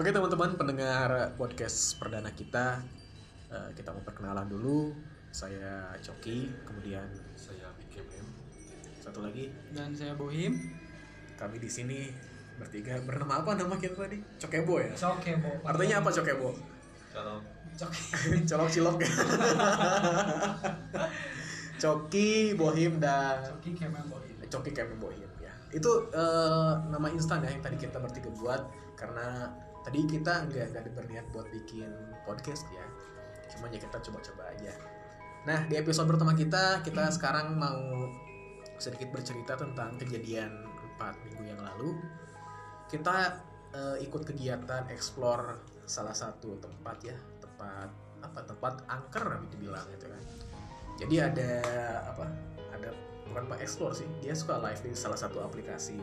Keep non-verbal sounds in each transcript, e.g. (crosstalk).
Oke teman-teman pendengar podcast perdana kita, eh, kita mau perkenalan dulu. Saya Coki, kemudian saya BKM satu lagi dan saya Bohim kami di sini bertiga bernama apa nama kita tadi? Cokebo ya. Cokebo Artinya apa Cokebo? kalau Coki (laughs) Colok cilok ya. (laughs) Coki, Bohim dan Coki Kemen Bohim Coki Kemen Bohim ya. Itu eh, nama instan ya yang tadi kita bertiga buat karena tadi kita nggak nggak berniat buat bikin podcast ya. Cuma ya kita coba-coba aja. Nah di episode pertama kita kita sekarang mau sedikit bercerita tentang kejadian 4 minggu yang lalu. Kita eh, ikut kegiatan explore salah satu tempat ya tempat apa tempat angker dibilang gitu kan. Jadi ada apa ada bukan pak explore sih dia suka live di salah satu aplikasi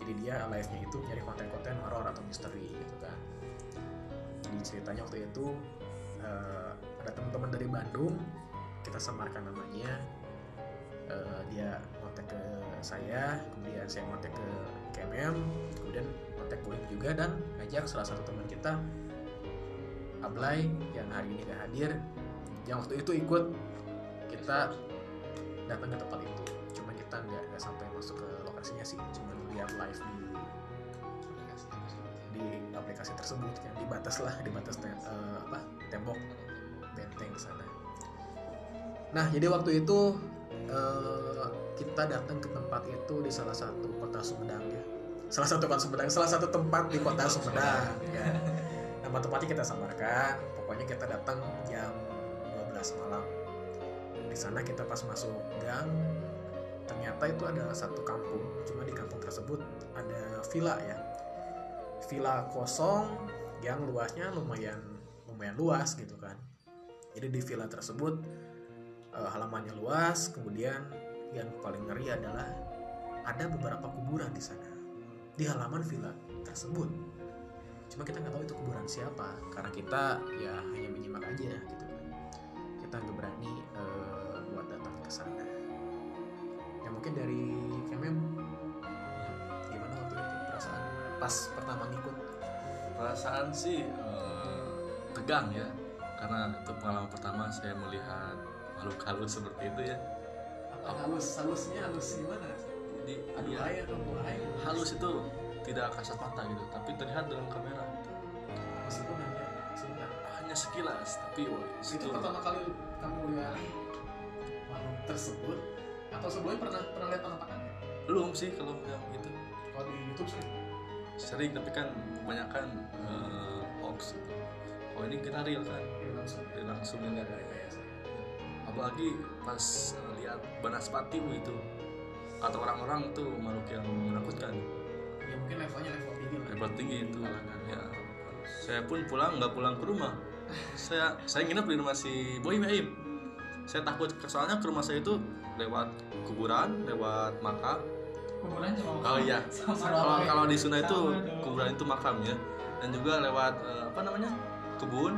jadi dia live nya itu nyari konten-konten horor atau misteri gitu kan. Jadi ceritanya waktu itu eh, ada teman-teman dari Bandung kita samarkan namanya. Eh, dia kontak ke saya kemudian saya kontak ke KMM kemudian kontak Boeing juga dan ngajak salah satu teman kita Ablay yang hari ini gak hadir. Yang waktu itu ikut kita datang ke tempat itu kita nggak nggak sampai masuk ke lokasinya sih. Cuma lihat live di di aplikasi tersebut kan di batas lah di batas tem- eh, apa tembok. Benteng sana. Nah jadi waktu itu eh, kita datang ke tempat itu di salah satu kota Sumedang ya. Salah satu kota Sumedang salah satu tempat di kota Sumedang ya. Nama tempatnya kita samarkan. Pokoknya kita datang jam 12 malam. Di sana kita pas masuk gang ternyata itu ada satu kampung cuma di kampung tersebut ada villa ya. Villa kosong yang luasnya lumayan lumayan luas gitu kan. Jadi di villa tersebut eh, halamannya luas kemudian yang paling ngeri adalah ada beberapa kuburan di sana di halaman villa tersebut. Cuma kita nggak tahu itu kuburan siapa karena kita ya hanya menyimak aja gitu kan. Kita nggak berani eh, buat datang ke sana mungkin dari Kemem gimana waktu itu perasaan pas pertama ngikut? Perasaan sih eh, tegang ya. Karena itu pengalaman pertama saya melihat makhluk halus seperti itu ya. Halus halusnya halus gimana? Jadi aduh ya, air air. Halus itu tidak kasat mata gitu tapi terlihat dalam kamera. Meskipun hanya sebentar. Hanya sekilas tapi wah, itu itu pertama kali kamu lihat makhluk tersebut atau sebelumnya pernah pernah lihat penampakannya belum sih kalau yang itu. Kalau di YouTube sih sering tapi kan kebanyakan eh, hoax gitu oh ini kita real kan? Ya, langsung. Real langsung nggak ini ada rekayasa apalagi pas eh, lihat Banaspati itu. Kata orang-orang itu makhluk yang menakutkan. Ya mungkin levelnya level tinggi lah. Level tinggi itu. Kalangan ya. Saya pun pulang nggak pulang ke rumah. Saya saya nginep di rumah si Boy Maim saya takut soalnya ke rumah saya itu lewat kuburan lewat makam. Kuburan cuma oh iya. (laughs) kalau kalau di Sunda itu kuburan itu makam ya. Dan juga lewat eh, apa namanya kebun.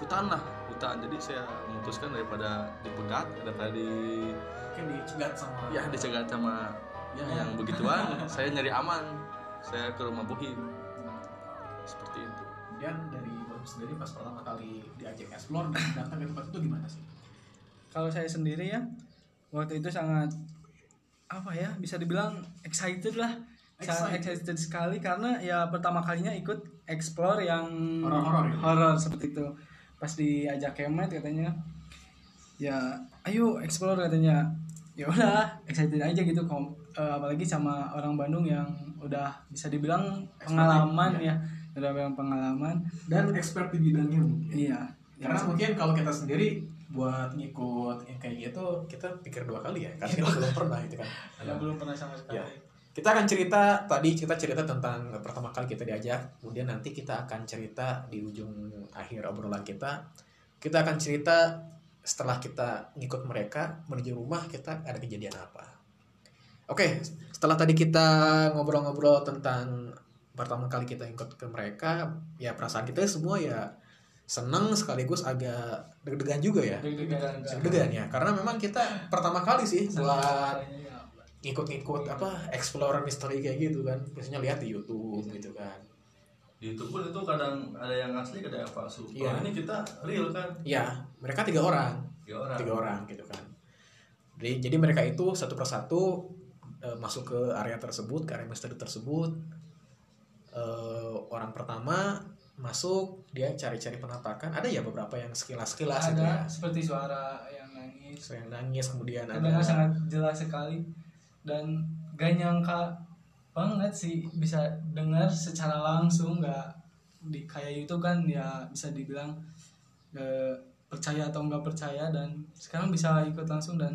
Hutan lah hutan. Jadi saya memutuskan daripada dipegat daripada di mungkin dicegat sama ya dicegat sama ya Ya. yang begituan. (laughs) Saya nyari aman. Saya ke rumah Bohim. Seperti itu. Kemudian dari sendiri pas pertama kali diajak explore dan datang ke tempat itu gimana sih? Kalau saya sendiri ya waktu itu sangat apa ya bisa dibilang excited lah. Sangat Excited. excited sekali karena ya pertama kalinya ikut explore yang Horor-horor ya? horor seperti itu. Pas diajak kemet katanya ya ayo explore katanya. Ya udah excited aja gitu kom. Eh, apalagi sama orang Bandung yang udah bisa dibilang pengalaman ya udah bilang pengalaman. Dan expert di bidangnya mungkin. Iya. Karena mungkin kalau kita sendiri buat ngikut yang kayak gitu kita pikir dua kali ya karena kita belum pernah gitu kan. Ya belum pernah sama sekali. Ya. kita akan cerita tadi kita cerita tentang pertama kali kita diajak. Kemudian nanti kita akan cerita di ujung akhir obrolan kita. Kita akan cerita setelah kita ngikut mereka menuju rumah kita ada kejadian apa. Oke setelah tadi kita ngobrol-ngobrol tentang pertama kali kita ikut ke mereka ya perasaan kita semua ya seneng sekaligus agak deg-degan juga ya. Deg-degan. Deg-degan. Ya karena memang kita pertama kali sih buat ngikut-ngikut apa explore misteri kayak gitu kan. Biasanya lihat di YouTube gitu kan. Di YouTube pun itu kadang ada yang asli kadang yang palsu. Iya. kalau ini kita real kan? Ya mereka tiga orang. Tiga orang. Tiga orang gitu kan. Jadi jadi mereka itu satu persatu eh, masuk ke area tersebut ke area misteri tersebut Eh, orang pertama masuk dia cari-cari penampakan. Ada ya beberapa yang sekilas sekilas itu ya. ada seperti suara yang nangis. Yang nangis kemudian terdengar ada sangat jelas sekali. Dan gak nyangka banget sih bisa dengar secara langsung nggak di kayak itu kan ya bisa dibilang eh, percaya atau nggak percaya. Dan sekarang bisa ikut langsung dan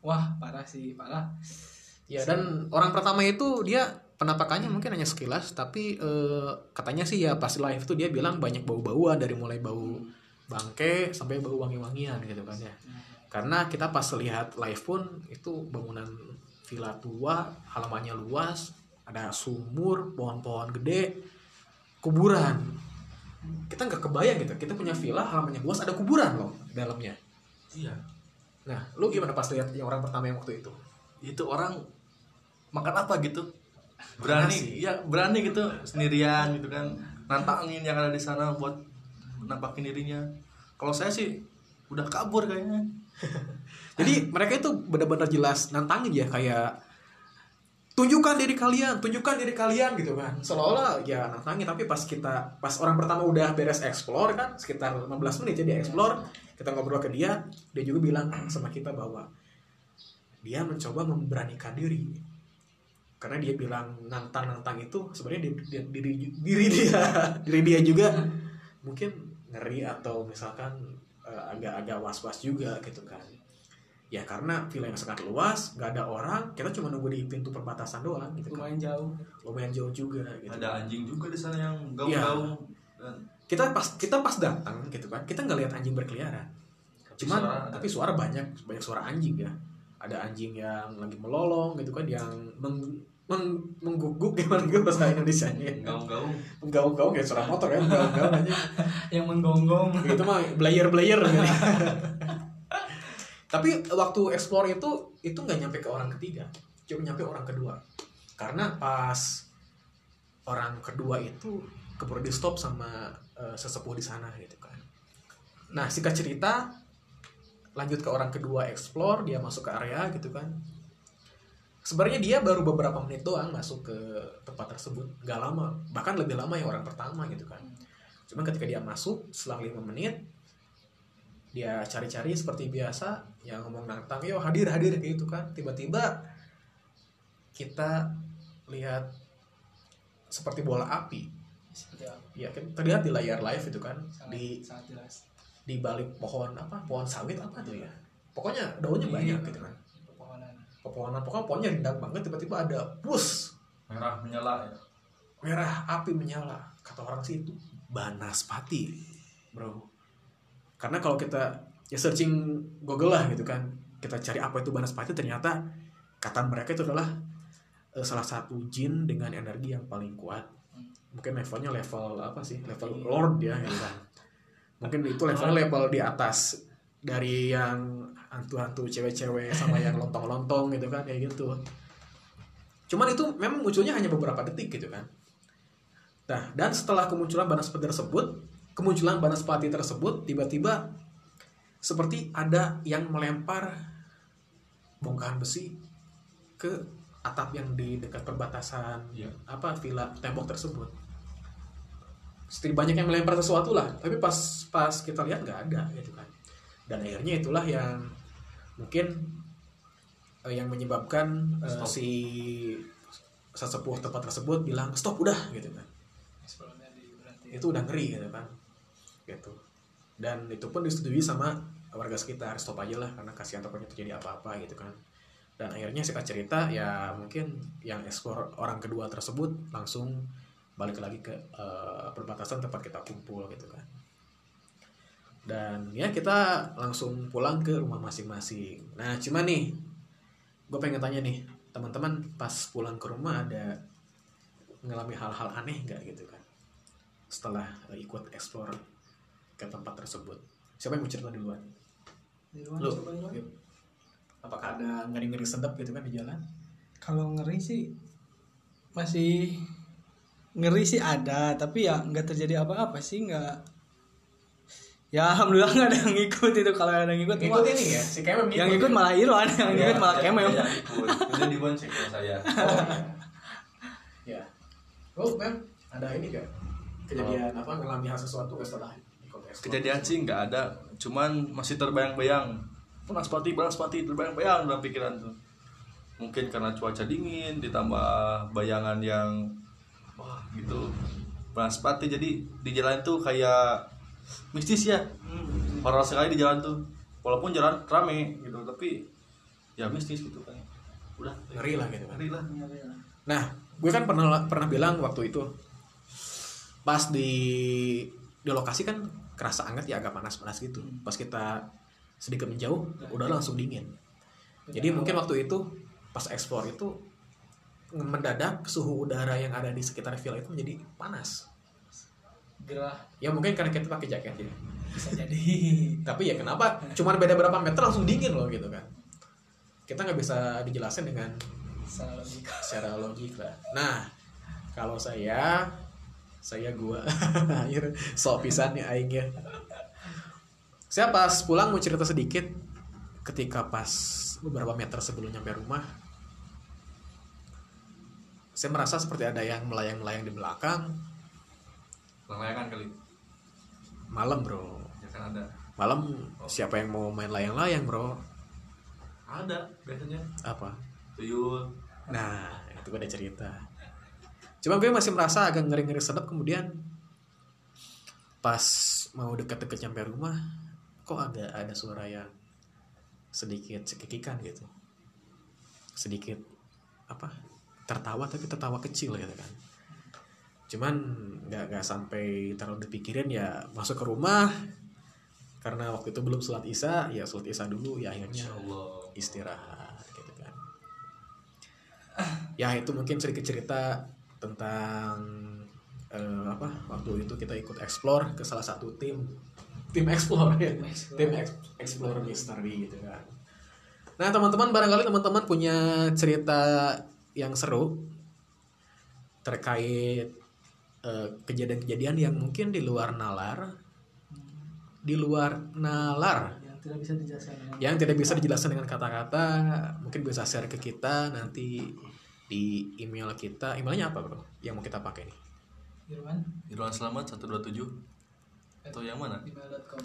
wah parah sih parah. Ya dan orang pertama itu dia penampakannya mungkin hanya sekilas tapi eh, katanya sih ya pas live itu dia bilang banyak bau-bauan dari mulai bau bangke sampai bau wangi-wangian gitu kan ya. Karena kita pas lihat live pun itu bangunan villa tua halamannya luas ada sumur pohon-pohon gede kuburan. Kita nggak kebayang gitu kita punya villa halamannya luas ada kuburan loh di dalamnya. Iya. Nah lu gimana pas lihat yang orang pertama yang waktu itu? Itu orang makan apa gitu berani ya berani gitu sendirian gitu kan. Nantangin yang ada di sana buat nampakin dirinya. Kalau saya sih udah kabur kayaknya. (laughs) Jadi mereka itu benar-benar jelas nantangin ya kayak tunjukkan diri kalian, tunjukkan diri kalian gitu kan. Seolah-olah ya nantangin. Tapi pas kita pas orang pertama udah beres explore kan sekitar 15 menit ya dia explore, kita ngobrol ke dia, dia juga bilang sama kita bahwa dia mencoba memberanikan diri. Karena dia bilang nantang-nantang itu sebenarnya di- di- diri diri dia. (laughs) Diri dia juga. Mungkin ngeri atau misalkan eh, agak-agak was-was juga gitu kan. Ya karena villa yang sangat luas nggak ada orang kita cuma nunggu di pintu perbatasan doang gitu kan. Lumayan jauh. Lumayan jauh juga gitu. Ada anjing juga di sana yang gaung-gaung dan kita pas kita pas datang gitu kan kita nggak lihat anjing berkeliaran. Cuman suara tapi suara banyak banyak suara anjing ya. Ada anjing yang lagi melolong gitu kan yang meng, meng- mengguguk gimana gue bahasa Indonesia nya gaung-gaung menggaung-gaung kayak suara motor ya menggaung-gaung aja. (laughs) Yang menggonggong. Itu mah blayer blayer (laughs) gitu. tapi waktu explore itu itu nggak nyampe ke orang ketiga. Cuma nyampe orang kedua. Karena pas orang kedua itu keburu di stop sama eh, sesepuh di sana gitu kan. Nah singkat cerita lanjut ke orang kedua explore dia masuk ke area gitu kan sebenarnya dia baru beberapa menit doang masuk ke tempat tersebut. Nggak lama. Bahkan lebih lama yang orang pertama gitu kan. Cuman ketika dia masuk selang lima menit dia cari-cari seperti biasa yang ngomong nantang yo hadir hadir kayak gitu kan. Tiba-tiba kita lihat seperti bola api. Ya. Kan terlihat di layar live itu kan sangat, di sangat jelas. di balik pohon apa pohon sawit apa tuh ya. Pokoknya daunnya Iya. banyak gitu kan pepohonan pokoknya pohonnya rindang banget tiba-tiba ada pus merah menyala ya? Merah api menyala. Kata orang sih itu banaspati bro. Karena kalau kita ya searching Google lah gitu kan kita cari apa itu banaspati ternyata kata mereka itu adalah eh, salah satu jin dengan energi yang paling kuat. Mungkin levelnya level apa sih? Level lord ya gitu kan. Mungkin itu levelnya level di atas dari yang hantu-hantu cewek-cewek sama yang lontong-lontong gitu kan kayak gitu cuman itu memang munculnya hanya beberapa detik gitu kan Nah, dan setelah kemunculan Banaspati tersebut, kemunculan Banaspati tersebut tiba-tiba seperti ada yang melempar bongkahan besi ke atap yang di dekat perbatasan Iya. apa villa tembok tersebut. Seperti banyak yang melempar sesuatu lah, tapi pas pas kita lihat nggak ada gitu kan. Dan akhirnya itulah yang mungkin eh, yang menyebabkan Stop. si sesepuh tempat tersebut bilang stop udah gitu kan. Itu udah ngeri gitu kan. Gitu. Dan itu pun disetujui sama warga sekitar stop aja lah karena kasihan takutnya terjadi apa-apa gitu kan. Dan akhirnya singkat cerita ya mungkin yang ekspor orang kedua tersebut langsung balik lagi ke eh, perbatasan tempat kita kumpul gitu kan dan ya kita langsung pulang ke rumah masing-masing nah cuman nih gue pengen tanya nih teman-teman pas pulang ke rumah ada mengalami hal-hal aneh nggak gitu kan setelah eh, ikut explore ke tempat tersebut siapa yang mau cerita duluan Lu. coba dulu. Yuk. apakah ada ngeri-ngeri sedap gitu kan di jalan kalau ngeri sih masih ngeri sih ada tapi ya nggak terjadi apa-apa sih nggak ya alhamdulillah nggak ada yang ngikut itu kalau ada yang ngikut Ikut mah- ini ya, si Kemem yang ngikut malah Irwan yang ngikut malah Ya, Kemem ya. Udah dibonceng sama saya. (laughs) Ya. Oh, Mem, ada ini gak? Kejadian apa ngalami hal sesuatu setelah? Kejadian sih nggak ada, cuman masih terbayang-bayang. Penaspati, penaspati terbayang-bayang dalam pikiran tuh. Mungkin karena cuaca dingin, ditambah bayangan yang wah gitu. Penaspati jadi di jalan tuh kayak mistis ya. Horor sekali di jalan tuh. Walaupun jalan rame gitu, tapi ya mistis gitu kan. Udah, Ngeri lah gitu kan. ngeri lah. Nah, gue kan pernah pernah bilang waktu itu pas di di lokasi kan kerasa hangat ya agak panas-panas gitu. Pas kita sedikit menjauh, udah langsung dingin. Jadi mungkin waktu itu pas explore itu mendadak suhu udara yang ada di sekitar villa itu menjadi panas. Gerah Ya mungkin karena kita pakai jaket ya. bisa jadi (laughs) Tapi ya kenapa? Cuman beda berapa meter langsung dingin loh gitu kan. Kita nggak bisa dijelasin dengan salah logika secara logika. Nah, kalau saya saya gua (laughs) akhir sok pisan nih aing ya. Saya pas pulang mau cerita sedikit ketika pas beberapa meter sebelum nyampe rumah saya merasa seperti ada yang melayang-melayang di belakang Layangan kali. malam bro Ya kan ada. malam siapa yang mau main layang-layang bro Ada biasanya. apa Tuyul. Nah, itu gue ada cerita. Cuma gue masih merasa agak ngeri-ngeri sedap kemudian pas mau deket-deket nyampe rumah, kok agak ada suara yang sedikit cekikikan gitu. Sedikit apa? Tertawa tapi tertawa kecil gitu kan. Cuman nggak nggak sampai terlalu dipikirin ya masuk ke rumah. Karena waktu itu belum sholat isya ya sholat isya dulu ya akhirnya istirahat gitu kan. Ya itu mungkin sedikit cerita tentang eh, apa waktu itu kita ikut explore ke salah satu tim tim explore ya. Tim explore. tim ex- explore mystery gitu kan. Nah teman-teman barangkali teman-teman punya cerita yang seru terkait kejadian-kejadian yang mungkin di luar nalar di luar nalar. Yang tidak bisa dijelaskan dengan yang tidak bisa dijelaskan dengan kata-kata mungkin bisa share ke kita nanti di email kita. Emailnya apa bro? Yang mau kita pakai nih Irwan? Irwan Selamat 127 atau yang mana? email.com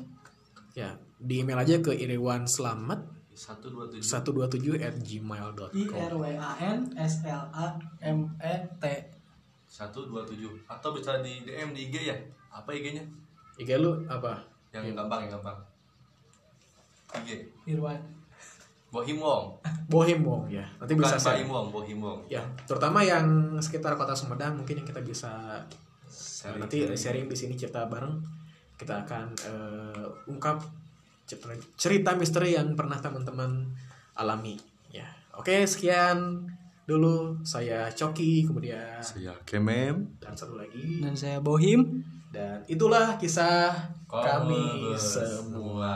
ya di email aja ke iriwan selamat 127 127 at I gmail.com R W A N S L A M E T 127 atau bisa di DM di IG ya? Apa IG-nya? IG lu apa Yang gampang yang gampang. IG. Irwan Bohim Wong. Bohim Wong ya nanti Bukan bisa Bohim Wong, Bohim Wong. ya terutama yang sekitar kota Sumedang mungkin yang kita bisa Sharing, nanti sharing di sini cerita bareng kita akan eh, ungkap cerita- cerita misteri yang pernah teman-teman alami ya oke sekian dulu saya Coki kemudian Saya Kemem. dan satu lagi dan saya Bohim dan itulah kisah Kami kami semua. semua